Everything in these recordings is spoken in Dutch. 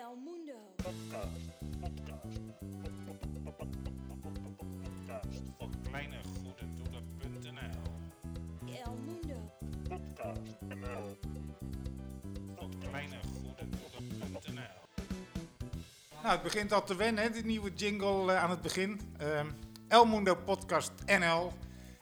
El Mundo. Podcast. Podcast. Podcast. voor kleinegoedendoelen.nl El Mundo. Podcast. NL. voor kleinegoedendoelen.nl Nou, het begint al te wennen, hè, die nieuwe jingle eh, aan het begin. Ehm El Mundo Podcast NL.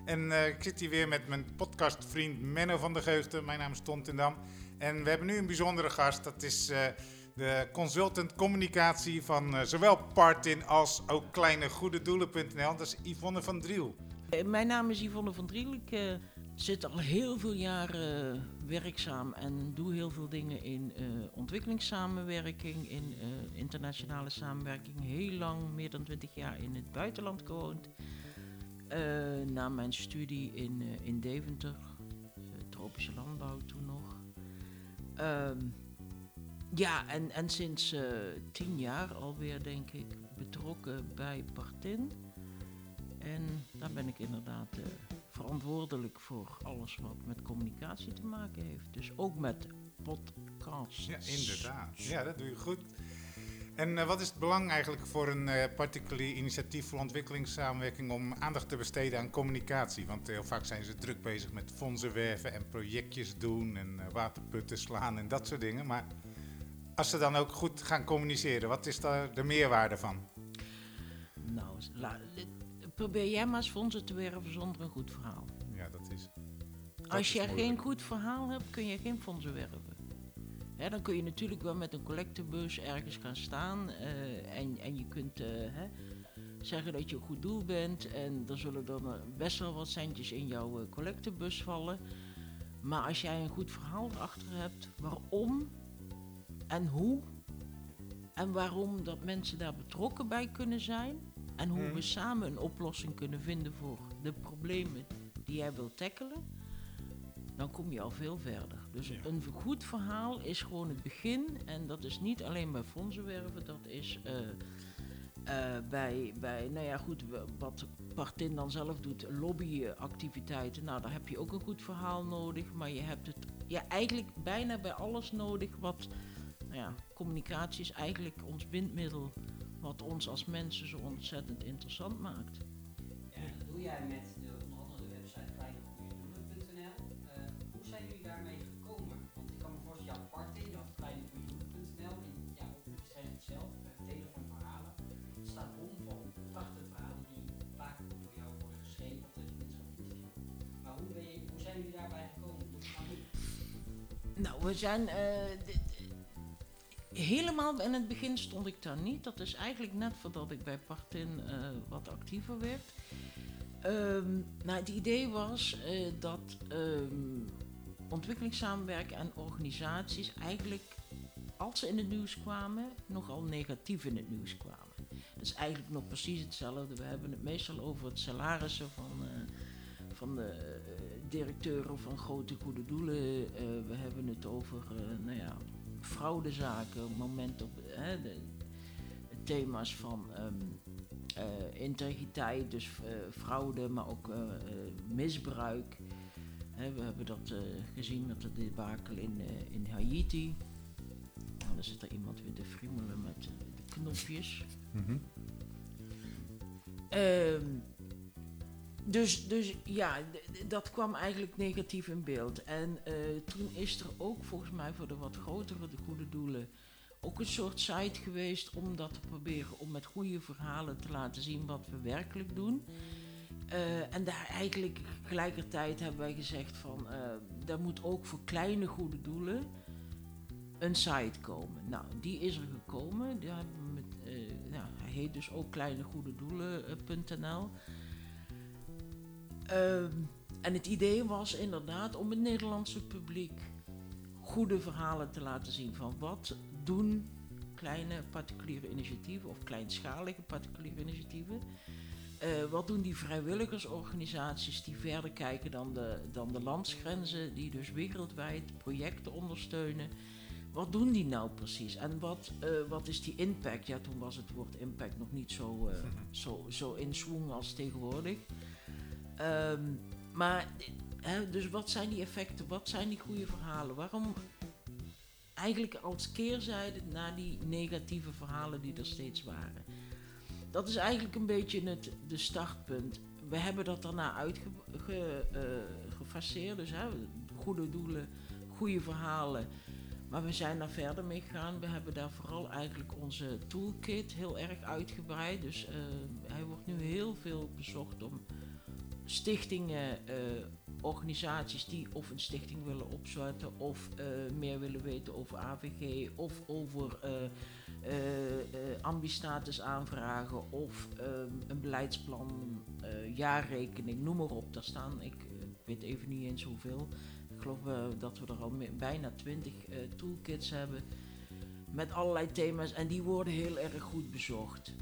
En eh, ik zit hier weer met mijn podcastvriend Menno van der Geugten. Mijn naam is Ton Tendam. En we hebben nu een bijzondere gast. Dat is eh, de consultant communicatie van eh, zowel Partin als ook kleinegoedendoelen.nl. Dat is Yvonne van Driel. Eh, Mijn naam is Yvonne van Driel. Ik eh, zit al heel veel jaren werkzaam en doe heel veel dingen in eh, ontwikkelingssamenwerking, in internationale samenwerking. Heel lang, meer dan 20 jaar in het buitenland gewoond. Na mijn studie in, in Deventer, tropische landbouw toen nog. Ehm, ja, en, en sinds eh, tien jaar alweer, denk ik, betrokken bij Partin. En daar ben ik inderdaad eh, verantwoordelijk voor alles wat met communicatie te maken heeft. Dus ook met podcasts. Ja, inderdaad. Ja, dat doe je goed. En eh, wat is het belang eigenlijk voor een particulier initiatief voor ontwikkelingssamenwerking om aandacht te besteden aan communicatie? Want heel vaak zijn ze druk bezig met fondsen werven en projectjes doen en waterputten slaan en dat soort dingen. Maar als ze dan ook goed gaan communiceren, wat is daar de meerwaarde van? Nou, la- probeer jij maar fondsen te werven zonder een goed verhaal. Ja, dat is. Als je geen goed verhaal hebt, kun je geen fondsen werven. Hè, dan kun je natuurlijk wel met een collectebus ergens gaan staan eh, en, en je kunt eh, hè, zeggen dat je een goed doel bent en er zullen dan eh, best wel wat centjes in jouw collectebus vallen. Maar als jij een goed verhaal erachter hebt, waarom en hoe en waarom dat mensen daar betrokken bij kunnen zijn en hoe Mhm. we samen een oplossing kunnen vinden voor de problemen die jij wilt tackelen, dan kom je al veel verder. Dus Ja. een goed verhaal is gewoon het begin. En dat is niet alleen bij fondsen werven, dat is eh, eh, bij, bij, nou ja goed, wat Partin dan zelf doet, lobbyactiviteiten. Nou, daar heb je ook een goed verhaal nodig. Maar je hebt het ja, eigenlijk bijna bij alles nodig wat, nou ja, communicatie is eigenlijk ons bindmiddel. Wat ons als mensen zo ontzettend interessant maakt. Ja, en dat doe jij met de, onder andere de website kleinegoeiedoelen.nl. Eh hoe zijn jullie daarmee gekomen? Want ik kan me voorstellen, ja, apart in, je had en ja, zegt het zelf, we hebben delen van verhalen. Het staat bom van prachtige verhalen die vaak door jou worden geschreven of dat je mensen gaat interviewen. Maar hoe, ben je, hoe zijn jullie daarbij gekomen? Nou, we zijn. eh, helemaal in het begin stond ik daar niet. Dat is eigenlijk net voordat ik bij Partin eh, wat actiever werd. Ehm, nou, het idee was eh, dat ehm ontwikkelingssamenwerking en organisaties eigenlijk, als ze in het nieuws kwamen, nogal negatief in het nieuws kwamen. Dat is eigenlijk nog precies hetzelfde. We hebben het meestal over het salarissen van, eh, van de directeuren van grote goede doelen. We hebben het over nou ja, fraudezaken, moment op hè, de, thema's van ehm, eh, integriteit, dus eh, fraude, maar ook eh, misbruik. Hè, we hebben dat gezien met de debakel in, in Haiti. Nou, dan zit er iemand weer te friemelen met de knopjes. Ehm, dus, dus ja, dat kwam eigenlijk negatief in beeld. En eh, toen is er ook volgens mij voor de wat grotere de goede doelen ook een soort site geweest om dat te proberen om met goede verhalen te laten zien wat we werkelijk doen. Eh, en daar eigenlijk gelijkertijd hebben wij gezegd van, eh daar moet ook voor kleine goede doelen een site komen. Nou, die is er gekomen. Die hij heet dus ook kleinegoededoelen.nl. Ehm, en het idee was inderdaad om het Nederlandse publiek goede verhalen te laten zien van wat doen kleine particuliere initiatieven of kleinschalige particuliere initiatieven. Eh, wat doen die vrijwilligersorganisaties die verder kijken dan de, dan de landsgrenzen, die dus wereldwijd projecten ondersteunen? Wat doen die nou precies? En wat, eh, wat is die impact? Ja, toen was het woord impact nog niet zo, eh, zo, zo in swing als tegenwoordig. Ehm, maar, dus wat zijn die effecten? Wat zijn die goede verhalen? Waarom eigenlijk als keerzijde naar die negatieve verhalen die er steeds waren. Dat is eigenlijk een beetje het de startpunt. We hebben dat daarna uitgefaseerd, dus hè, goede doelen, goede verhalen. Maar we zijn daar verder mee gegaan. We hebben daar vooral eigenlijk onze toolkit heel erg uitgebreid. Dus eh, hij wordt nu heel veel bezocht om stichtingen, eh, organisaties die of een stichting willen opzetten of eh, meer willen weten over AVG of over eh, ambistatus aanvragen of ehm, een beleidsplan, jaarrekening, noem maar op. Daar staan, ik weet even niet eens hoeveel. Ik geloof dat we er al bijna twintig eh, toolkits hebben met allerlei thema's en die worden heel erg goed bezocht.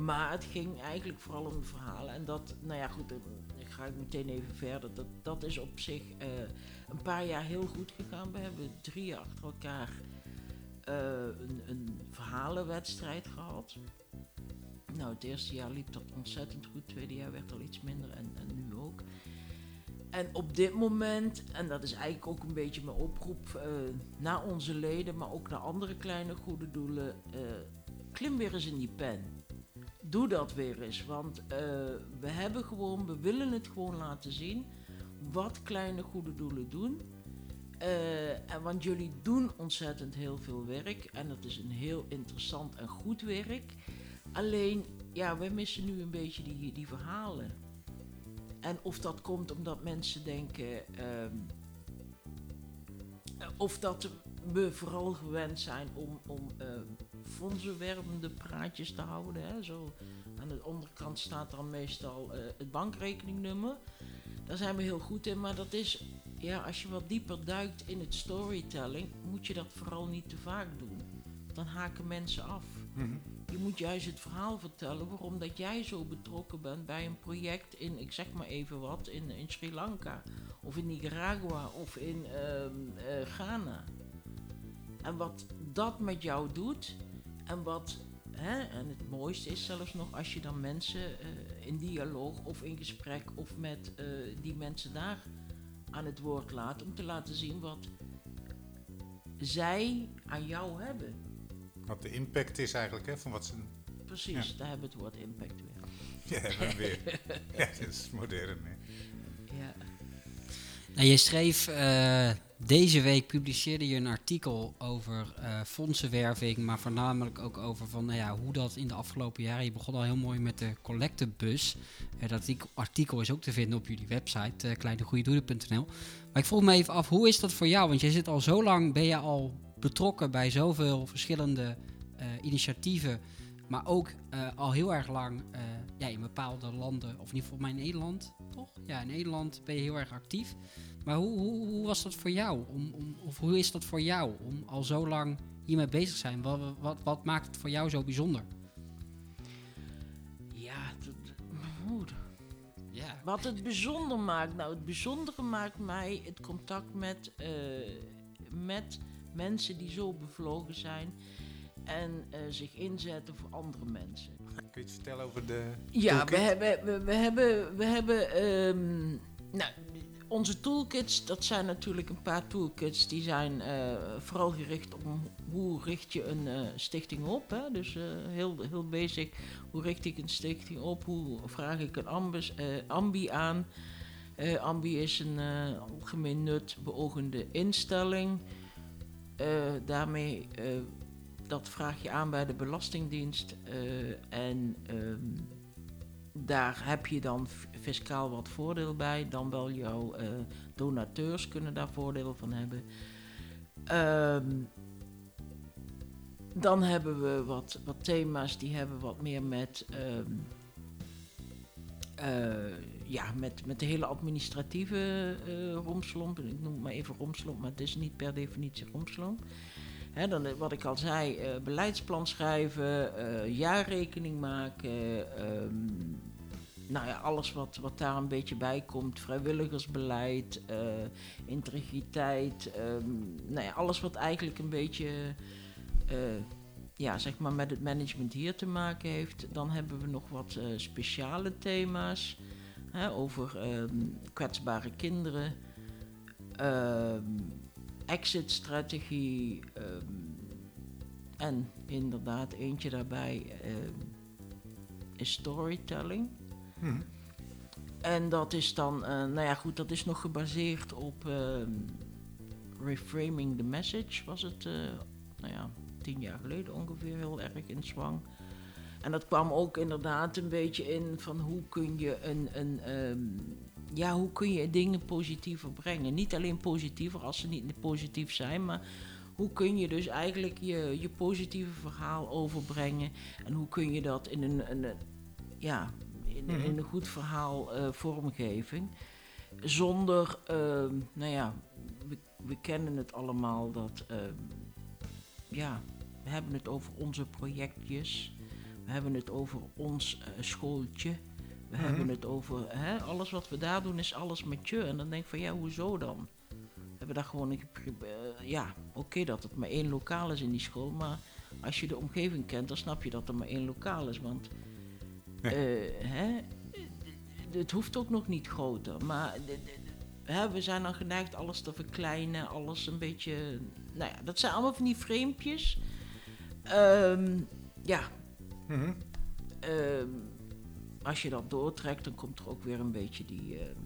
Maar het ging eigenlijk vooral om verhalen. En dat, nou ja, goed, dan ga ik meteen even verder. Dat, dat is op zich eh, een paar jaar heel goed gegaan. We hebben drie jaar achter elkaar eh, een, een verhalenwedstrijd gehad. Nou, het eerste jaar liep dat ontzettend goed. Het tweede jaar werd al iets minder en, en nu ook. En op dit moment, en dat is eigenlijk ook een beetje mijn oproep eh, naar onze leden, maar ook naar andere kleine goede doelen. klim weer eens in die pen doe dat weer eens. Want eh, we hebben gewoon, we willen het gewoon laten zien wat kleine goede doelen doen. Eh, en want jullie doen ontzettend heel veel werk en dat is een heel interessant en goed werk. Alleen, ja, wij missen nu een beetje die, die verhalen. En of dat komt omdat mensen denken. ehm, eh, of dat we vooral gewend zijn om, om fondsenwervende praatjes te houden. Hè? Zo, aan de onderkant staat dan meestal eh, het bankrekeningnummer. Daar zijn we heel goed in, maar dat is, ja, als je wat dieper duikt in het storytelling, moet je dat vooral niet te vaak doen. Dan haken mensen af. Mhm. Je moet juist het verhaal vertellen waarom dat jij zo betrokken bent bij een project in, ik zeg maar even wat, in, in Sri Lanka of in Nicaragua of in ehm, eh, Ghana. En wat dat met jou doet en wat, hè, en het mooiste is zelfs nog als je dan mensen eh, in dialoog of in gesprek of met eh, die mensen daar aan het woord laat om te laten zien wat zij aan jou hebben. Wat de impact is eigenlijk, hè, van wat ze... Precies, Ja. daar hebben we het woord impact weer. Ja, hebben we weer. ja, dat is modern, hè. Ja. Nou, je schreef eh, deze week publiceerde je een artikel over eh, fondsenwerving, maar voornamelijk ook over van, nou ja, hoe dat in de afgelopen jaren. Je begon al heel mooi met de collectebus. Eh, dat artikel- is ook te vinden op jullie website, uh. Maar ik vroeg me even af, hoe is dat voor jou? Want je zit al zo lang, ben je al betrokken bij zoveel verschillende initiatieven, maar ook al heel erg lang ja, in bepaalde landen, of in ieder geval in Nederland, toch? Ja, in Nederland ben je heel erg actief. Maar hoe, hoe, hoe was dat voor jou? Om, om, of hoe is dat voor jou om al zo lang hiermee bezig te zijn? Wat, wat, wat maakt het voor jou zo bijzonder? Ja, dat- oeh, Ja. wat het bijzonder maakt. Nou, het bijzondere maakt mij het contact met, eh, met mensen die zo bevlogen zijn en eh, zich inzetten voor andere mensen. Kun je iets vertellen over de... Ja, we hebben, we, we hebben, we hebben ehm, nou, onze toolkits, dat zijn natuurlijk een paar toolkits die zijn eh, vooral gericht op hoe richt je een eh, stichting op. Hè? Dus eh, heel, heel basic, hoe richt ik een stichting op, hoe vraag ik een ambis, ambi aan. Ambi is een algemeen nut beogende instelling. Daarmee dat vraag je aan bij de Belastingdienst. en ehm, daar heb je dan fiscaal wat voordeel bij. Dan wel jouw eh, donateurs kunnen daar voordeel van hebben. Ehm, dan hebben we wat, wat thema's die hebben wat meer met, ehm, eh, ja, met, met de hele administratieve eh romslomp. Ik noem het maar even romslomp, maar het is niet per definitie romslomp. Dan, eh, wat ik al zei, eh, beleidsplan schrijven, eh, jaarrekening maken. ehm, nou ja, alles wat, wat daar een beetje bij komt. Vrijwilligersbeleid, integriteit. ehm, nou ja, alles wat eigenlijk een beetje ja, zeg maar met het management hier te maken heeft. Dan hebben we nog wat speciale thema's over ehm, kwetsbare kinderen. Exit-strategie ehm, en inderdaad eentje daarbij ehm, is storytelling. Mhm. En dat is dan, eh, nou ja goed, dat is nog gebaseerd op ehm, reframing the message, was het, eh, nou ja, tien jaar geleden ongeveer heel erg in zwang. En dat kwam ook inderdaad een beetje in van hoe kun je een, een ja, hoe kun je dingen positiever brengen. Niet alleen positiever als ze niet positief zijn, maar hoe kun je dus eigenlijk je, je positieve verhaal overbrengen en hoe kun je dat in een, een, een- ja, in, Mhm. in een goed verhaal eh, vormgeving. Zonder, ehm, nou ja, we, we kennen het allemaal dat, ehm, ja, we hebben het over onze projectjes, we hebben het over ons eh, schooltje, we Mhm. hebben het over, hè, alles wat we daar doen is alles met je. En dan denk ik van, ja, hoezo dan? We hebben daar gewoon, een eh, ja, oké dat het maar één lokaal is in die school, maar als je de omgeving kent, dan snap je dat er maar één lokaal is. Want eh, hè, het hoeft ook nog niet groter. Maar hè, we zijn dan geneigd alles te verkleinen, alles een beetje. Nou ja, dat zijn allemaal van die framepjes. Ehm, ja, Mhm. ehm, als je dat doortrekt, dan komt er ook weer een beetje die, ehm,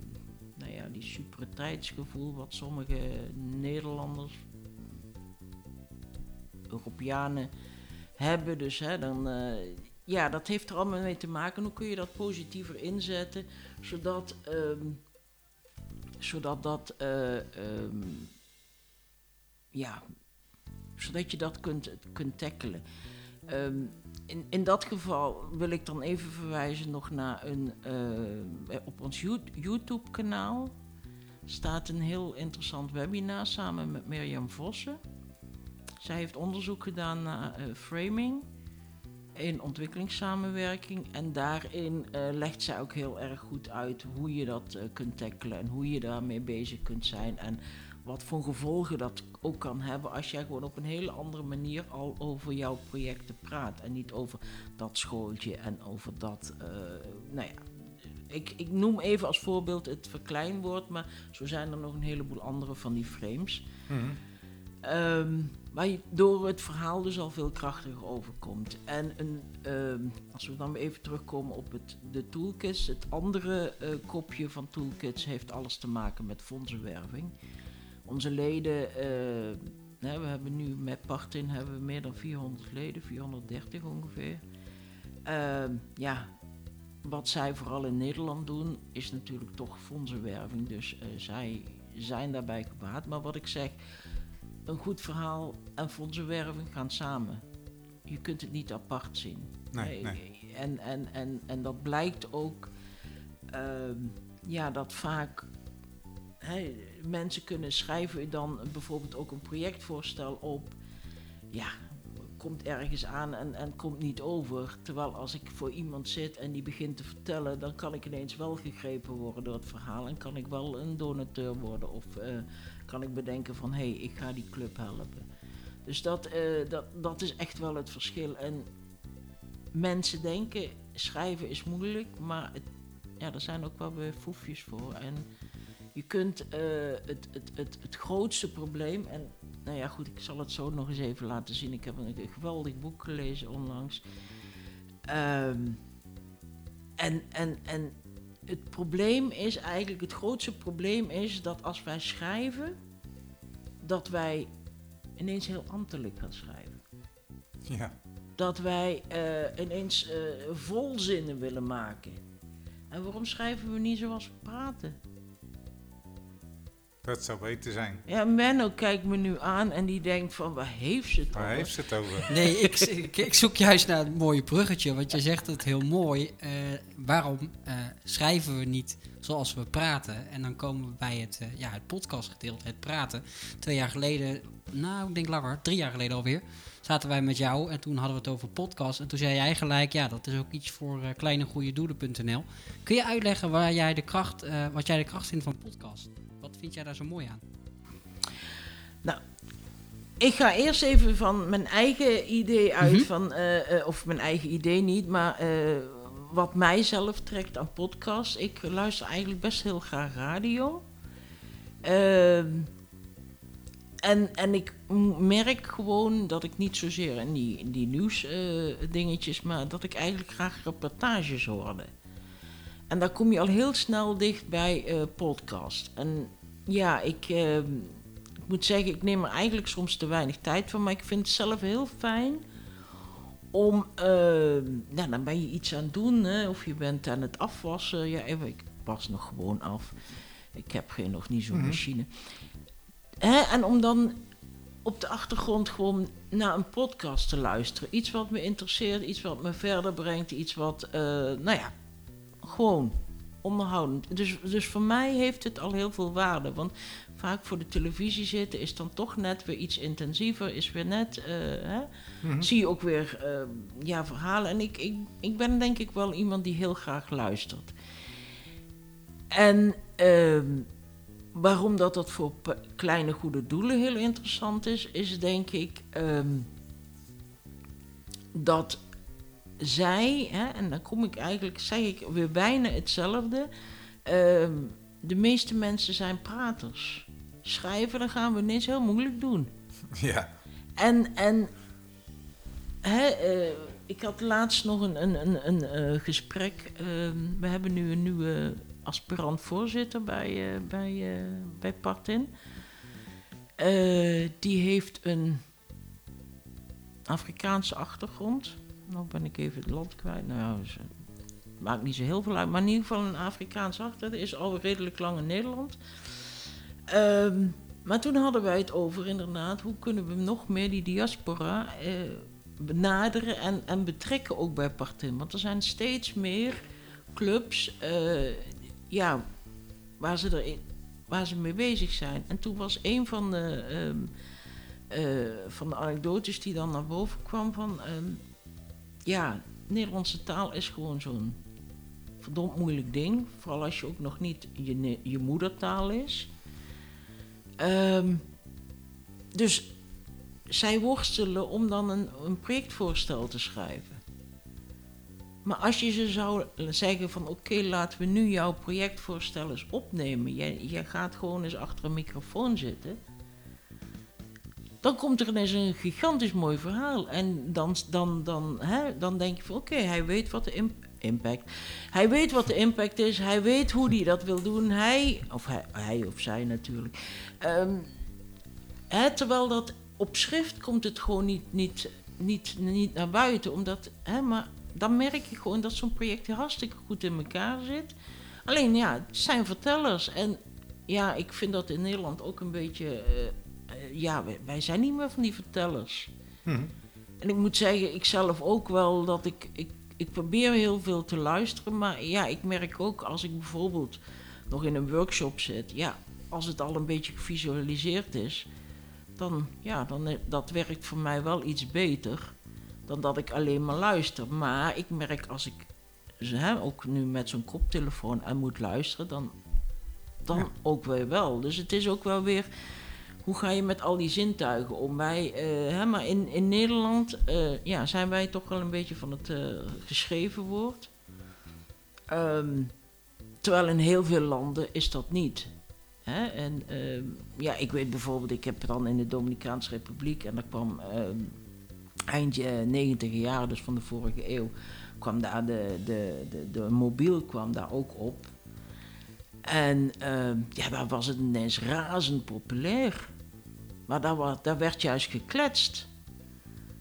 nou ja, die superiteitsgevoel wat sommige Nederlanders, Europeanen hebben. Dus hè, dan, eh, ja, dat heeft er allemaal mee te maken. Hoe kun je dat positiever inzetten, zodat, ehm, zodat dat, eh, ehm, ja, zodat je dat kunt, kunt tackelen. In, in dat geval wil ik dan even verwijzen nog naar een. eh, op ons You- YouTube-kanaal staat een heel interessant webinar samen met Mirjam Vossen. Zij heeft onderzoek gedaan naar eh, framing in ontwikkelingssamenwerking. En daarin eh, legt zij ook heel erg goed uit hoe je dat kunt tackelen en hoe je daarmee bezig kunt zijn. En wat voor gevolgen dat ook kan hebben als jij gewoon op een hele andere manier al over jouw projecten praat. En niet over dat schooltje en over dat, eh, nou ja. Ik, ik noem even als voorbeeld het verkleinwoord, maar zo zijn er nog een heleboel andere van die frames. Mhm. Ehm, waar je door het verhaal dus al veel krachtiger overkomt. En een, ehm, als we dan even terugkomen op het, de toolkits, het andere eh, kopje van toolkits heeft alles te maken met fondsenwerving. Onze leden, eh, hè, we hebben nu met Partin hebben we meer dan 400 leden, 430 ongeveer. Ehm, ja, wat zij vooral in Nederland doen, is natuurlijk toch fondsenwerving. Dus eh, zij zijn daarbij gebaat. Maar wat ik zeg, een goed verhaal en fondsenwerving gaan samen. Je kunt het niet apart zien. Nee, Nee, nee. En, en, en, en dat blijkt ook, ehm, ja, dat vaak mensen kunnen schrijven dan bijvoorbeeld ook een projectvoorstel op. Ja, komt ergens aan en, en komt niet over. Terwijl als ik voor iemand zit en die begint te vertellen, dan kan ik ineens wel gegrepen worden door het verhaal en kan ik wel een donateur worden of eh, kan ik bedenken van hé, hey, ik ga die club helpen. Dus dat, eh, dat, dat is echt wel het verschil. En mensen denken, schrijven is moeilijk, maar ja, er zijn ook wel weer foefjes voor. En je kunt eh, het, het, het, het grootste probleem, en nou ja goed, ik zal het zo nog eens even laten zien. Ik heb een, een geweldig boek gelezen onlangs. Ehm, en, en, en het probleem is eigenlijk, het grootste probleem is dat als wij schrijven, dat wij ineens heel ambtelijk gaan schrijven. Ja. Dat wij eh, ineens eh, volzinnen willen maken. En waarom schrijven we niet zoals we praten? Dat zou beter zijn. Ja, Menno kijkt me nu aan en die denkt van, waar heeft ze het Waar over? heeft ze het over? Nee, ik, ik, ik zoek juist naar een mooie bruggetje, want je zegt het heel mooi. Eh, waarom eh, schrijven we niet zoals we praten? En dan komen we bij het, eh, ja, het podcastgedeelte, het praten. Twee jaar geleden, nou, ik denk langer, drie jaar geleden alweer, zaten wij met jou en toen hadden we het over podcast. En toen zei jij gelijk, ja, dat is ook iets voor uh, kleinegoeiedoelen.nl. Kun je uitleggen waar jij de kracht, eh, wat jij de kracht vindt van podcast? Vind jij daar zo mooi aan? Ik ga eerst even van mijn eigen idee uit, Mhm. van, eh, eh, of mijn eigen idee niet, maar eh, wat mij zelf trekt aan podcasts. Ik luister eigenlijk best heel graag radio. Ehm, en, en ik merk gewoon dat ik niet zozeer in die, in die nieuwsdingetjes, dingetjes, maar dat ik eigenlijk graag reportages hoorde. En daar kom je al heel snel dicht bij podcast. En ja, ik, eh, ik moet zeggen, ik neem er eigenlijk soms te weinig tijd voor, maar ik vind het zelf heel fijn om, eh, nou, dan ben je iets aan het doen, hè, of je bent aan het afwassen. Ja, even, ik was nog gewoon af. Ik heb geen, nog niet zo'n Mhm. machine. Hè, en om dan op de achtergrond gewoon naar een podcast te luisteren. Iets wat me interesseert, iets wat me verder brengt, iets wat, eh, nou ja, gewoon onderhoudend. Dus, dus voor mij heeft het al heel veel waarde. Want vaak voor de televisie zitten is dan toch net weer iets intensiever, is weer net, eh, hè, Mhm. zie je ook weer eh, ja, verhalen. En ik, ik, ik ben denk ik wel iemand die heel graag luistert. En ehm, waarom dat, dat voor kleine goede doelen heel interessant is, is denk ik ehm, dat zij, hè, en dan kom ik eigenlijk, zeg ik weer bijna hetzelfde. ehm, de meeste mensen zijn praters. Schrijven, dan gaan we ineens heel moeilijk doen. Ja. En, en hè, eh, ik had laatst nog een, een, een, een eh, gesprek. ehm, we hebben nu een nieuwe aspirant voorzitter bij, eh, bij, bij Partin. Die heeft een Afrikaanse achtergrond. Nou ben ik even het land kwijt. Nou, ja, dus, eh, maakt niet zo heel veel uit. Maar in ieder geval een Afrikaanse achtergrond. Is al redelijk lang in Nederland. Ehm, maar toen hadden wij het over inderdaad, hoe kunnen we nog meer die diaspora eh, benaderen en, en betrekken ook bij Partin. Want er zijn steeds meer clubs eh, ja, waar, ze er, waar ze mee bezig zijn. En toen was een van de, ehm, eh, van de anekdotes die dan naar boven kwam van... ehm, ja, Nederlandse taal is gewoon zo'n verdomd moeilijk ding. Vooral als je ook nog niet je, je moedertaal is. Ehm, dus zij worstelen om dan een, een projectvoorstel te schrijven. Maar als je ze zou zeggen van oké, laten we nu jouw projectvoorstel eens opnemen. Jij, jij gaat gewoon eens achter een microfoon zitten. Dan komt er ineens een gigantisch mooi verhaal. En dan, dan, dan, hè, dan denk je van oké, hij weet wat de imp- impact... Hij weet wat de impact is. Hij weet hoe hij dat wil doen. Hij, of hij, of zij natuurlijk. Ehm, hè, terwijl dat op schrift komt het gewoon niet, niet, niet, niet naar buiten. Omdat, hè, maar dan merk je gewoon dat zo'n project hartstikke goed in elkaar zit. Alleen ja, het zijn vertellers. En ja, ik vind dat in Nederland ook een beetje... eh, ja, wij, wij zijn niet meer van die vertellers. Mhm. En ik moet zeggen, ik zelf ook wel dat ik, ik, ik probeer heel veel te luisteren. Maar ja, ik merk ook als ik bijvoorbeeld nog in een workshop zit. Ja, als het al een beetje gevisualiseerd is. Dan, ja, dan eh, dat werkt voor mij wel iets beter dan dat ik alleen maar luister. Maar ik merk als ik hè, ook nu met zo'n koptelefoon en moet luisteren, dan, dan Ja. ook weer wel. Dus het is ook wel weer, hoe ga je met al die zintuigen om? Wij, eh, hè, maar in, in Nederland eh, ja, zijn wij toch wel een beetje van het eh, geschreven woord. Ehm, terwijl in heel veel landen is dat niet. Hè? En ehm, ja, ik weet bijvoorbeeld, ik heb dan in de Dominicaanse Republiek en daar kwam ehm, eind 90 jaar, dus van de vorige eeuw, kwam daar de, de, de, de mobiel kwam daar ook op. En ja, daar was het ineens razend populair. Maar daar, daar werd juist gekletst.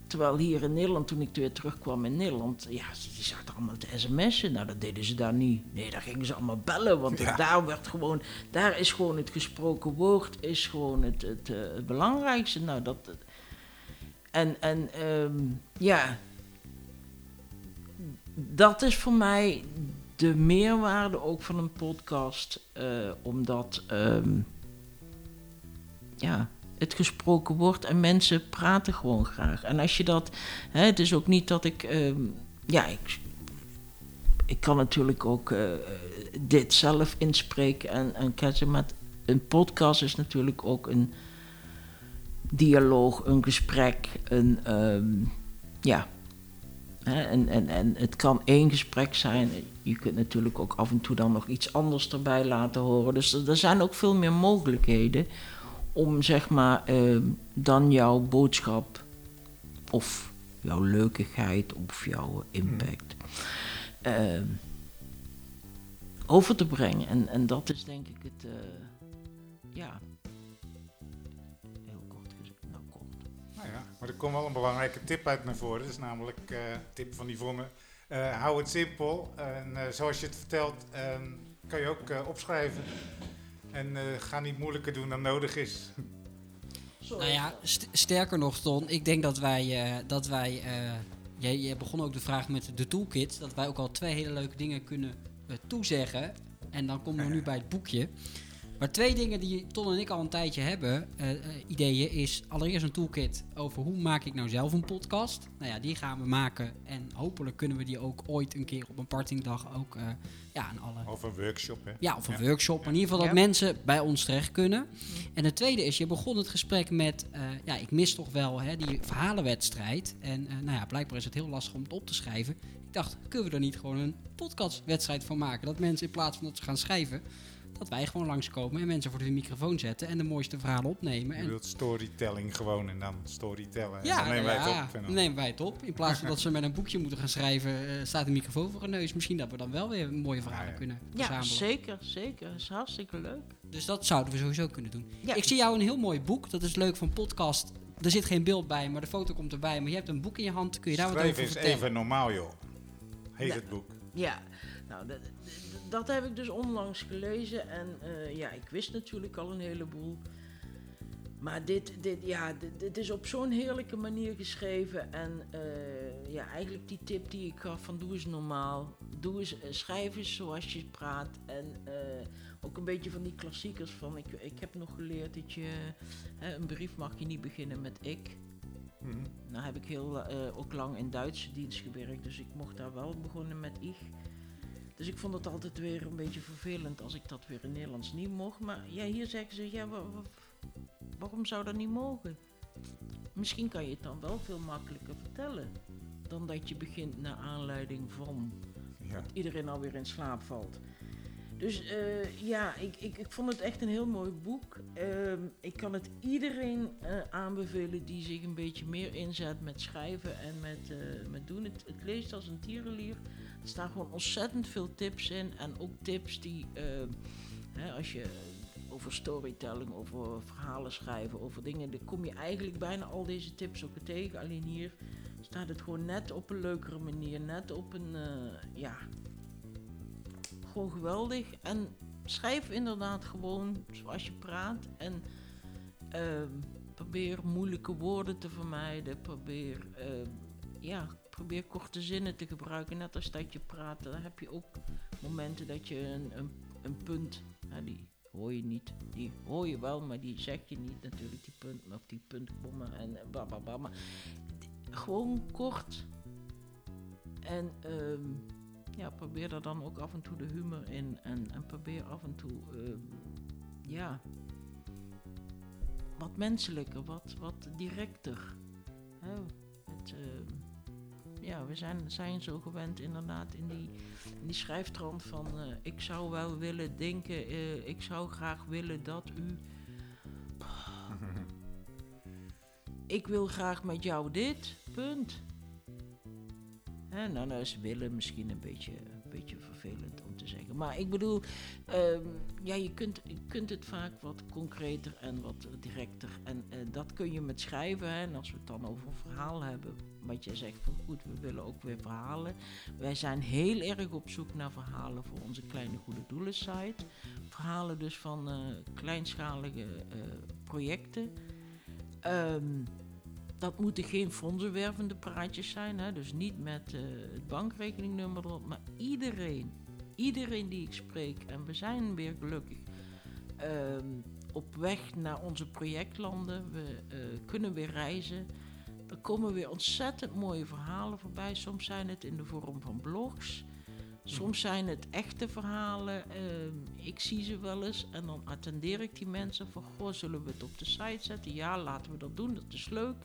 Terwijl hier in Nederland, toen ik weer terugkwam in Nederland, ja, die zaten allemaal te sms'en. Nou, dat deden ze daar niet. Nee, daar gingen ze allemaal bellen, want Ja. daar werd gewoon, daar is gewoon het gesproken woord, is gewoon het, het, eh, het belangrijkste. Nou, dat, en, en ehm, ja, dat is voor mij de meerwaarde ook van een podcast, eh, omdat ehm, ja, het gesproken wordt en mensen praten gewoon graag. En als je dat, hè, het is ook niet dat ik, ehm, ja, ik, ik kan natuurlijk ook eh, dit zelf inspreken en, en maar een podcast is natuurlijk ook een dialoog, een gesprek, een, ehm, ja. En, en, en het kan één gesprek zijn. Je kunt natuurlijk ook af en toe dan nog iets anders erbij laten horen. Dus er zijn ook veel meer mogelijkheden om zeg maar eh, dan jouw boodschap of jouw leukigheid of jouw impact eh, over te brengen. En, en dat is denk ik het, eh, ja, heel kort nou kort. Nou ja, maar er komt wel een belangrijke tip uit naar voren. Dat is namelijk eh tip van Yvonne. Eh hou het simpel. En zoals je het vertelt, ehm, kan je ook opschrijven. En eh, ga niet moeilijker doen dan nodig is. Nou ja, st- sterker nog, Ton, ik denk dat wij, eh, dat wij eh, jij, jij begon ook de vraag met de toolkit, dat wij ook al twee hele leuke dingen kunnen toezeggen. En dan komen we nu bij het boekje. Maar twee dingen die Ton en ik al een tijdje hebben, eh, eh, ideeën, is allereerst een toolkit over hoe maak ik nou zelf een podcast. Nou ja, die gaan we maken en hopelijk kunnen we die ook ooit een keer op een partingdag ook eh, ja, aan alle Of een workshop, hè? ja, of een Ja. workshop. Maar in ieder geval dat Ja. mensen bij ons terecht kunnen. En het tweede is, je begon het gesprek met... eh, ja, ik mis toch wel hè, die verhalenwedstrijd. En eh, nou ja, blijkbaar is het heel lastig om het op te schrijven. Ik dacht, kunnen we er niet gewoon een podcastwedstrijd van maken? Dat mensen in plaats van dat ze gaan schrijven... dat wij gewoon langskomen en mensen voor de microfoon zetten... en de mooiste verhalen opnemen. Je En wilt storytelling gewoon en dan storytellen. En ja, dan nemen wij nou ja, het op. En dan nemen wij het op. In plaats van dat ze met een boekje moeten gaan schrijven... eh, staat een microfoon voor hun neus. Misschien dat we dan wel weer mooie verhalen Ja, ja. kunnen Ja, verzamelen. zeker, zeker. Dat is hartstikke leuk. Dus dat zouden we sowieso kunnen doen. Ja. Ik zie jou een heel mooi boek. Dat is leuk van podcast. Er zit geen beeld bij, maar de foto komt erbij. Maar je hebt een boek in je hand. Kun je daar wat Schrijf over eens vertellen? even normaal, joh. Heet Ja. het boek. Ja, nou, dat, heb ik dus onlangs gelezen en eh, ja, ik wist natuurlijk al een heleboel. Maar dit, dit, ja, dit, dit is op zo'n heerlijke manier geschreven. En eh, ja, eigenlijk die tip die ik gaf van doe eens normaal. Doe eens, eh, schrijf eens zoals je praat. En ook een beetje van die klassiekers van, ik, ik heb nog geleerd dat je, hè, een brief mag je niet beginnen met ik. Mhm. Nou heb ik heel, ook lang in Duitse dienst gewerkt, dus ik mocht daar wel begonnen met ich. Dus ik vond het altijd weer een beetje vervelend als ik dat weer in Nederlands niet mocht. Maar ja, hier zeggen ze, ja, wa- wa- waarom zou dat niet mogen? Misschien kan je het dan wel veel makkelijker vertellen dan dat je begint naar aanleiding van Ja. iedereen alweer in slaap valt. Dus eh, ja, ik, ik, ik vond het echt een heel mooi boek. Ehm, ik kan het iedereen eh, aanbevelen die zich een beetje meer inzet met schrijven en met, eh, met doen. Het, het leest als een tierenlier. Er staan gewoon ontzettend veel tips in. En ook tips die, ehm, hè, als je over storytelling, over verhalen schrijven, over dingen, dan kom je eigenlijk bijna al deze tips ook tegen. Alleen hier staat het gewoon net op een leukere manier, net op een, eh, ja, gewoon geweldig. En schrijf inderdaad gewoon zoals je praat. En ehm, probeer moeilijke woorden te vermijden. Probeer, ehm, ja, probeer korte zinnen te gebruiken. Net als dat je praat, dan heb je ook momenten dat je een, een, een punt, die hoor je niet. Die hoor je wel, maar die zeg je niet natuurlijk, die punt, of die puntkommen en bla bla bla. Maar gewoon kort. En ehm, ja, probeer er dan ook af en toe de humor in. En, en probeer af en toe, ehm, ja, wat menselijker, wat, wat directer. Hè, het, ehm, ja, we zijn, zijn zo gewend inderdaad in die, in die schrijftrand van... eh, ik zou wel willen denken, eh, ik zou graag willen dat u... Ik wil graag met jou dit, punt. Nou, nou is willen misschien een beetje, een beetje Maar ik bedoel, ehm, ja, je kunt, je kunt het vaak wat concreter en wat directer. En eh, dat kun je met schrijven. En als we het dan over een verhaal hebben, wat jij zegt van goed, we willen ook weer verhalen. Wij zijn heel erg op zoek naar verhalen voor onze Kleine Goede Doelen site. Verhalen dus van eh, kleinschalige eh, projecten. Ehm, dat moeten geen fondsenwervende praatjes zijn, hè? dus niet met het bankrekeningnummer erop, maar iedereen, iedereen die ik spreek, en we zijn weer gelukkig ehm, op weg naar onze projectlanden, we eh, kunnen weer reizen. Er komen weer ontzettend mooie verhalen voorbij. Soms zijn het in de vorm van blogs. Soms zijn het echte verhalen. Ehm, ik zie ze wel eens en dan attendeer ik die mensen van... Goh, zullen we het op de site zetten? Ja, laten we dat doen, dat is leuk.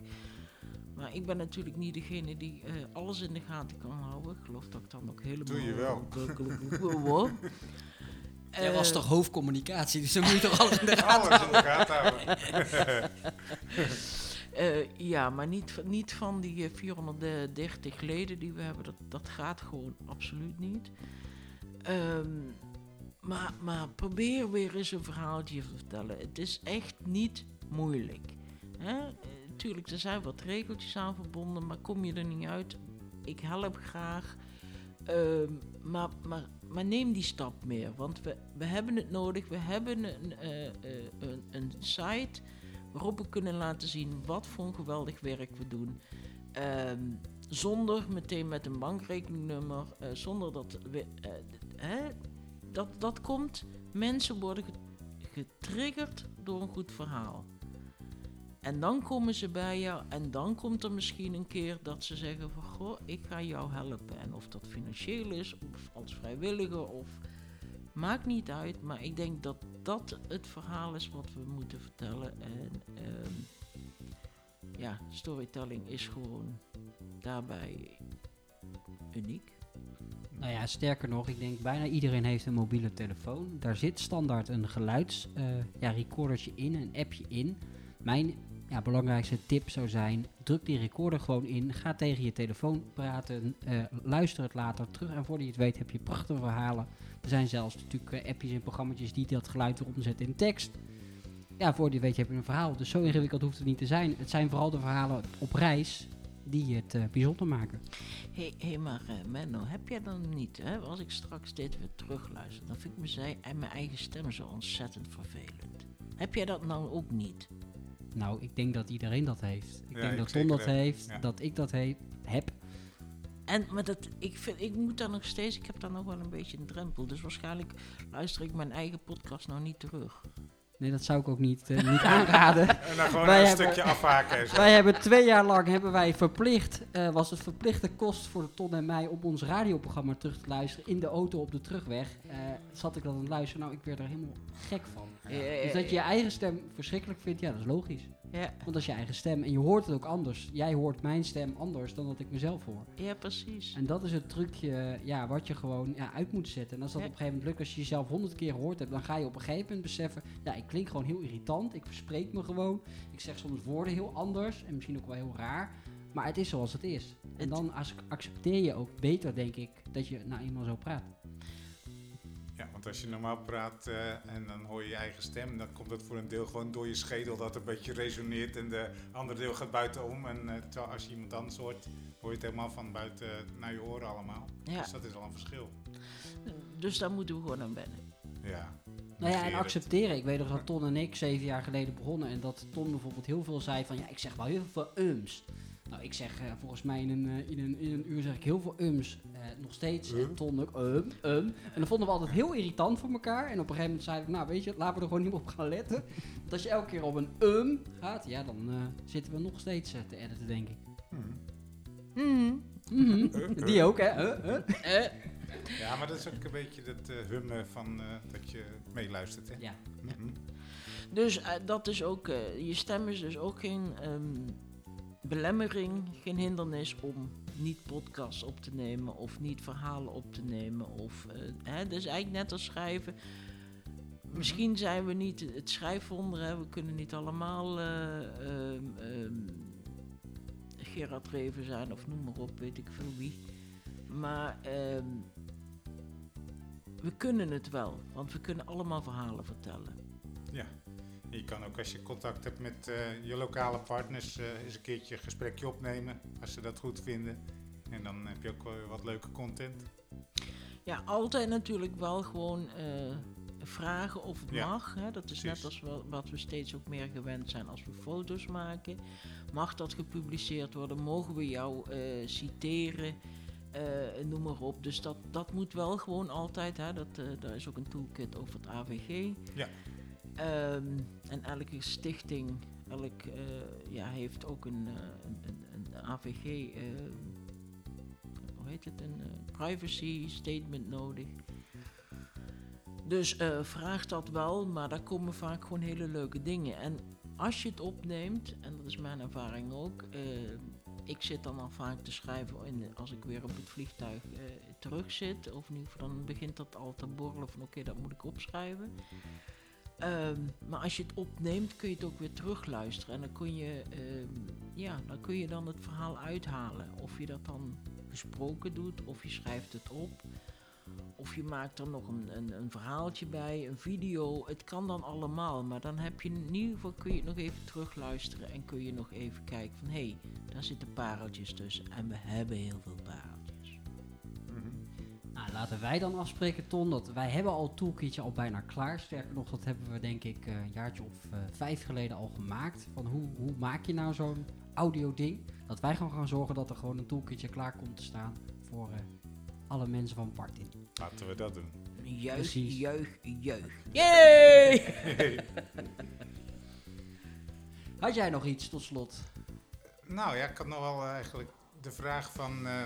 Maar ik ben natuurlijk niet degene die eh, alles in de gaten kan houden. Ik geloof dat ik dan ook helemaal... Doe je wel. werkelijk word. Jij was Eh, toch hoofdcommunicatie, dus dan moet je toch alles in de gaten Alles in de gaten houden. Eh, ja, maar niet, van- niet van die eh, 430 leden die we hebben. Dat, dat gaat gewoon absoluut niet. Ehm, maar, maar probeer weer eens een verhaaltje te vertellen. Het is echt niet moeilijk. Hè? Tuurlijk, er zijn wat regeltjes aan verbonden, maar kom je er niet uit, ik help graag. Ehm, maar, maar, maar neem die stap meer, want we, we hebben het nodig. We hebben een, eh, eh, een, een site waarop we kunnen laten zien wat voor een geweldig werk we doen. Ehm, zonder meteen met een bankrekeningnummer, eh, zonder dat we, hè, dat, dat komt. Mensen worden ge- getriggerd door een goed verhaal. En dan komen ze bij jou en dan komt er misschien een keer dat ze zeggen van goh, ik ga jou helpen. En of dat financieel is of als vrijwilliger of maakt niet uit. Maar ik denk dat dat het verhaal is wat we moeten vertellen. En ehm, ja, storytelling is gewoon daarbij uniek. Nou ja, sterker nog, ik denk bijna iedereen heeft een mobiele telefoon. Daar zit standaard een geluids eh, ja, in, een appje in. Mijn ja, belangrijkste tip zou zijn, druk die recorder gewoon in. Ga tegen je telefoon praten, eh, luister het later terug. En voordat je het weet heb je prachtige verhalen. Er zijn zelfs natuurlijk eh, appjes en programma's die dat geluid weer omzetten in tekst. Ja, voordat je weet heb je een verhaal. Dus zo ingewikkeld hoeft het niet te zijn. Het zijn vooral de verhalen op reis die het eh, bijzonder maken. Hé, hey, hey, maar Menno, heb jij dan niet, hè, als ik straks dit weer terugluister, dan vind ik zij- en mijn eigen stem zo ontzettend vervelend. Heb jij dat nou ook niet? Nou, ik denk dat iedereen dat heeft. Ik Ja, denk ik dat Tom dat heb. heeft, Ja. dat ik dat he heb. En, maar dat, ik, vind, ik moet daar nog steeds, ik heb daar nog wel een beetje een drempel. Dus waarschijnlijk luister ik mijn eigen podcast nou niet terug. Nee, dat zou ik ook niet, eh, niet aanraden. En dan gewoon Wij een hebben- stukje afhaken. en zo. wij hebben twee jaar lang hebben wij verplicht, eh, was het verplichte kost voor de Ton en mij om ons radioprogramma terug te luisteren in de auto op de terugweg. Eh, zat ik dan aan het luisteren, nou ik werd er helemaal gek van. Ja, Dus dat je je eigen stem verschrikkelijk vindt, ja dat is logisch. Ja, Want dat is je eigen stem en je hoort het ook anders. Jij hoort mijn stem anders dan dat ik mezelf hoor. ja, precies. En dat is het trucje ja, wat je gewoon ja, uit moet zetten. En als dat Ja. op een gegeven moment lukt, als je jezelf honderd keer gehoord hebt, dan ga je op een gegeven moment beseffen, ja, ik klink gewoon heel irritant. Ik verspreek me gewoon. Ik zeg soms woorden heel anders en misschien ook wel heel raar. Maar het is zoals het is. En dan ac- accepteer je ook beter, denk ik, dat je nou eenmaal zo praat. Ja, want als je normaal praat eh, en dan hoor je je eigen stem, dan komt dat voor een deel gewoon door je schedel dat een beetje resoneert en de andere deel gaat buitenom. En eh, terwijl als je iemand anders hoort, hoor je het helemaal van buiten naar je oren allemaal. Ja, Dus dat is al een verschil. dus daar moeten we gewoon aan wennen. Ja. Nou ja, en accepteren. Ik weet nog dat Ton en ik zeven jaar geleden begonnen. En dat Ton bijvoorbeeld heel veel zei van, ja, ik zeg wel heel veel ums. Nou, ik zeg eh, volgens mij in een, in, een, in een uur zeg ik heel veel ums. Eh, nog steeds. En Ton ook, um, um. En dat vonden we altijd heel irritant voor elkaar. En op een gegeven moment zei ik, nou weet je, laten we er gewoon niet meer op gaan letten. Want als je elke keer op een um gaat, ja, dan eh, zitten we nog steeds eh, te editen, denk ik. Mhm. Mhm. Die ook, hè? Ja, maar dat is ook een beetje dat eh, hummen van eh, dat je meeluistert. Hè? Ja. Mhm. dus dat is ook, eh, je stem is dus ook geen ehm, belemmering, geen hindernis om niet podcasts op te nemen of niet verhalen op te nemen. Of, eh, hè, dus eigenlijk net als schrijven. Misschien zijn we niet het schrijfwonder, we kunnen niet allemaal ehm, Gerard Reven zijn of noem maar op, weet ik veel wie. Maar ehm, we kunnen het wel, want we kunnen allemaal verhalen vertellen. Ja. Je kan ook als je contact hebt met eh, je lokale partners eh, eens een keertje een gesprekje opnemen. Als ze dat goed vinden. En dan heb je ook wat leuke content. Ja, altijd natuurlijk wel gewoon eh, vragen of het Ja, mag. Hè? Dat is net als wat we steeds ook meer gewend zijn als we foto's maken. Mag dat gepubliceerd worden? Mogen we jou citeren? Noem maar op. Dus dat, dat moet wel gewoon altijd. Hè? Dat, daar is ook een toolkit over het AVG. Ja. Ehm, en elke stichting elk, eh, ja, heeft ook een, eh, een, een, AVG. eh, hoe heet het? Een privacy statement nodig. Dus eh, vraag dat wel, maar daar komen vaak gewoon hele leuke dingen. En als je het opneemt, en dat is mijn ervaring ook, ik zit dan al vaak te schrijven in, als ik weer op het vliegtuig eh, terug zit. Of in ieder geval dan begint dat al te borrelen van oké, dat moet ik opschrijven. Ehm, maar als je het opneemt, kun je het ook weer terugluisteren. En dan kun je, ehm, ja, dan kun je dan het verhaal uithalen. Of je dat dan gesproken doet, of je schrijft het op. Of je maakt er nog een, een, een verhaaltje bij, een video. Het kan dan allemaal. Maar dan heb je in ieder geval kun je het nog even terugluisteren. En kun je nog even kijken van hé, hey, daar zitten pareltjes tussen. En we hebben heel veel laten wij dan afspreken, Ton, dat wij hebben al het toolkitje al bijna klaar. Sterker nog, dat hebben we denk ik eh, een jaartje of eh, vijf geleden al gemaakt. Van hoe, hoe maak je nou zo'n audio ding? Dat wij gewoon gaan zorgen dat er gewoon een toolkitje klaar komt te staan voor eh, alle mensen van Partin. Laten we dat doen. Juich, juich, juich. Yay! Had jij nog iets tot slot? Nou ja, ik had nog wel eigenlijk de vraag van eh,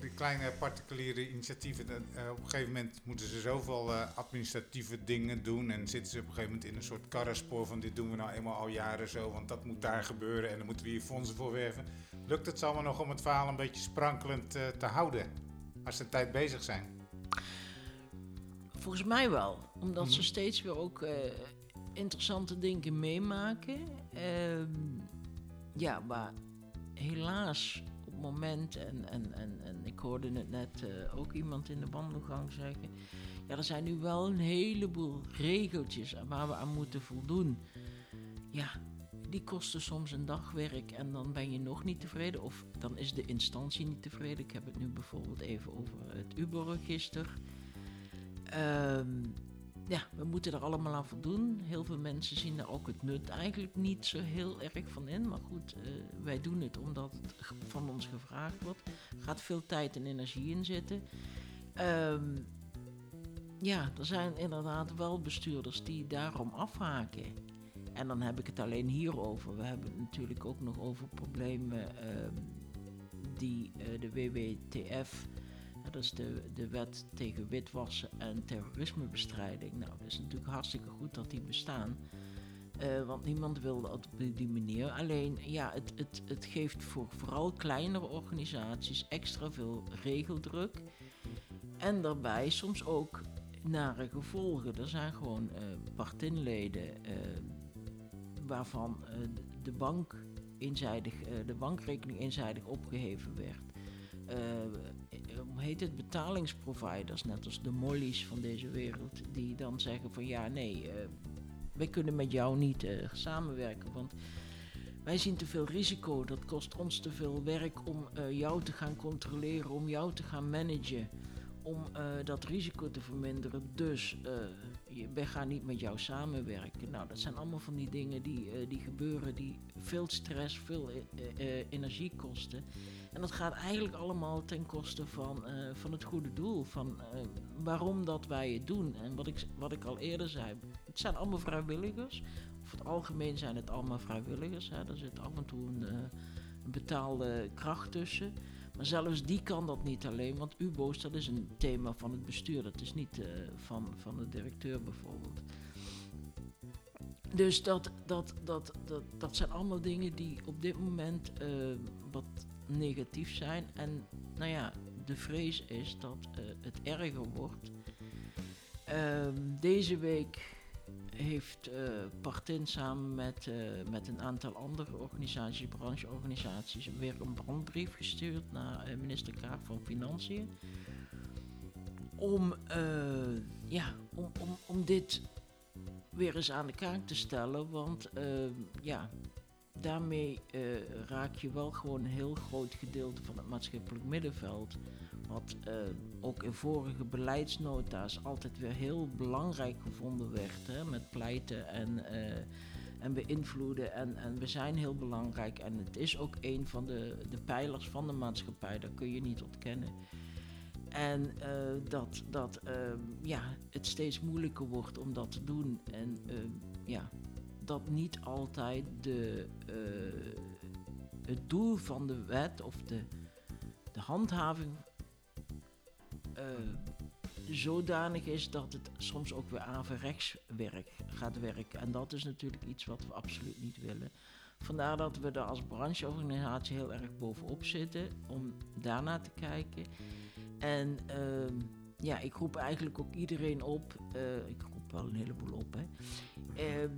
die kleine particuliere initiatieven. eh, op een gegeven moment moeten ze zoveel eh, administratieve dingen doen en zitten ze op een gegeven moment in een soort karrenspoor van dit doen we nou eenmaal al jaren zo, want dat moet daar gebeuren en dan moeten we hier fondsen voor werven. Lukt het allemaal nog om het verhaal een beetje sprankelend eh, te houden als ze een tijd bezig zijn? Volgens mij wel. Omdat ze Mhm. steeds weer ook interessante dingen meemaken. Ehm, ja, maar helaas moment, en, en, en, en ik hoorde het net eh, ook iemand in de wandelgang zeggen. Ja, er zijn nu wel een heleboel regeltjes waar we aan moeten voldoen. Ja, die kosten soms een dag werk en dan ben je nog niet tevreden. Of dan is de instantie niet tevreden. Ik heb het nu bijvoorbeeld even over het UBO-register. Ehm, ja, we moeten er allemaal aan voldoen. Heel veel mensen zien er ook het nut eigenlijk niet zo heel erg van in. Maar goed, eh, wij doen het omdat het van ons gevraagd wordt. Er gaat veel tijd en energie in zitten. Ehm, ja, er zijn inderdaad wel bestuurders die daarom afhaken. En dan heb ik het alleen hierover. We hebben het natuurlijk ook nog over problemen ehm, die eh, de WWTF dat is de, de wet tegen witwassen en terrorismebestrijding. Nou, dat is natuurlijk hartstikke goed dat die bestaan. Eh, want niemand wil dat op die manier. Alleen, ja, het, het, het geeft voor vooral kleinere organisaties extra veel regeldruk. En daarbij soms ook nare gevolgen. Er zijn gewoon eh partinleden eh, waarvan de bank eenzijdig, de bankrekening eenzijdig opgeheven werd. Heet het, betalingsproviders, net als de mollies van deze wereld, die dan zeggen van ja, nee, eh, wij kunnen met jou niet eh, samenwerken, want wij zien te veel risico. Dat kost ons te veel werk om eh, jou te gaan controleren, om jou te gaan managen, om dat risico te verminderen. Dus wij gaan niet met jou samenwerken. Nou, dat zijn allemaal van die dingen die, die gebeuren, die veel stress, veel energie kosten. En dat gaat eigenlijk allemaal ten koste van, eh, van het goede doel. Van eh, waarom dat wij het doen. En wat ik, wat ik al eerder zei. Het zijn allemaal vrijwilligers. Over het algemeen zijn het allemaal vrijwilligers. Hè. Er zit af en toe een, eh, betaalde kracht tussen. Maar zelfs die kan dat niet alleen. Want UBO's, dat is een thema van het bestuur. Dat is niet van, van de directeur bijvoorbeeld. Dus dat, dat, dat, dat, dat zijn allemaal dingen die op dit moment wat negatief zijn. En nou ja, de vrees is dat eh, het erger wordt. Ehm, deze week heeft eh Partin samen met, eh, met een aantal andere organisaties, brancheorganisaties, weer een brandbrief gestuurd naar minister Kaag van Financiën. Om, ja, om, om, om dit weer eens aan de kaak te stellen. Want eh, ja, daarmee eh, raak je wel gewoon een heel groot gedeelte van het maatschappelijk middenveld. Wat eh, ook in vorige beleidsnota's altijd weer heel belangrijk gevonden werd. Hè, met pleiten en, eh, en beïnvloeden. En, en we zijn heel belangrijk. En het is ook een van de, de pijlers van de maatschappij. Dat kun je niet ontkennen. En dat, dat eh, ja, het steeds moeilijker wordt om dat te doen. En eh, ja, dat niet altijd de, eh, het doel van de wet of de, de handhaving eh, zodanig is dat het soms ook weer averechts werk, gaat werken. En dat is natuurlijk iets wat we absoluut niet willen. Vandaar dat we er als brancheorganisatie heel erg bovenop zitten om daarnaar te kijken. En ehm, ja, ik roep eigenlijk ook iedereen op. eh, ik roep wel een heleboel op, hè. Ehm,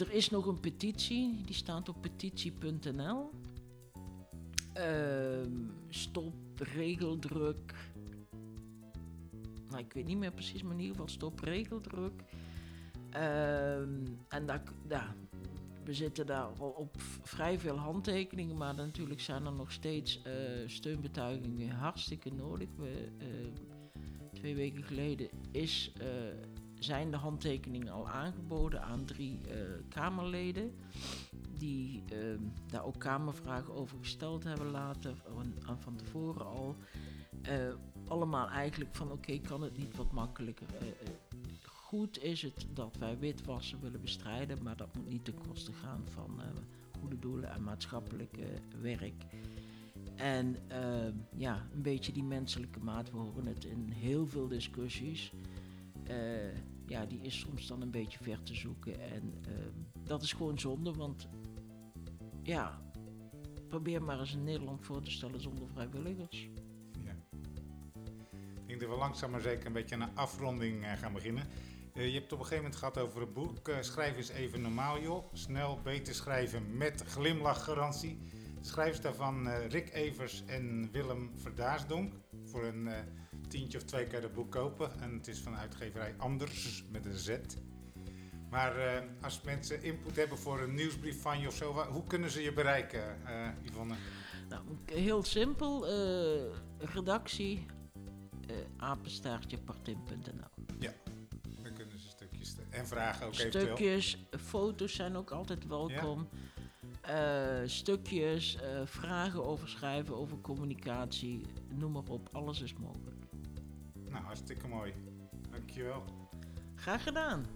er is nog een petitie, die staat op petitie.nl. Ehm, stop regeldruk. Nou, ik weet niet meer precies, maar in ieder geval stop regeldruk. Ehm, en ja, we zitten daar al op vrij veel handtekeningen, maar natuurlijk zijn er nog steeds eh, steunbetuigingen hartstikke nodig. We, eh, twee weken geleden is, eh, zijn de handtekeningen al aangeboden aan drie eh, Kamerleden. Die ehm, daar ook Kamervragen over gesteld hebben later, van, van tevoren al. Eh, allemaal eigenlijk van oké, kan het niet wat makkelijker? Eh, goed is het dat wij witwassen willen bestrijden, maar dat moet niet ten koste gaan van goede doelen en maatschappelijk werk. En eh, ja, een beetje die menselijke maat, we horen het in heel veel discussies. Eh, ja, die is soms dan een beetje ver te zoeken. En eh, dat is gewoon zonde, want ja, probeer maar eens een Nederland voor te stellen zonder vrijwilligers. Ja. Ik denk dat we langzaam maar zeker een beetje een afronding eh, gaan beginnen. Je hebt het op een gegeven moment gehad over een boek. eh, schrijven is even normaal, joh. Snel, beter schrijven met glimlachgarantie. Schrijvers daarvan Rick Evers en Willem Verdaarsdonk. Voor een tientje of twee je dat boek kopen. En het is van uitgeverij Anders met een Z. Maar eh, als mensen input hebben voor een nieuwsbrief van je of zo, hoe kunnen ze je bereiken, eh Yvonne? Nou, heel simpel. eh, redactie eh apenstaartje partin.nl. Dan kunnen ze stukjes en vragen ook eventueel. Stukjes, foto's zijn ook altijd welkom. Stukjes, vragen over schrijven, over communicatie, noem maar op. Alles is mogelijk. Nou, hartstikke mooi. Dankjewel. Graag gedaan.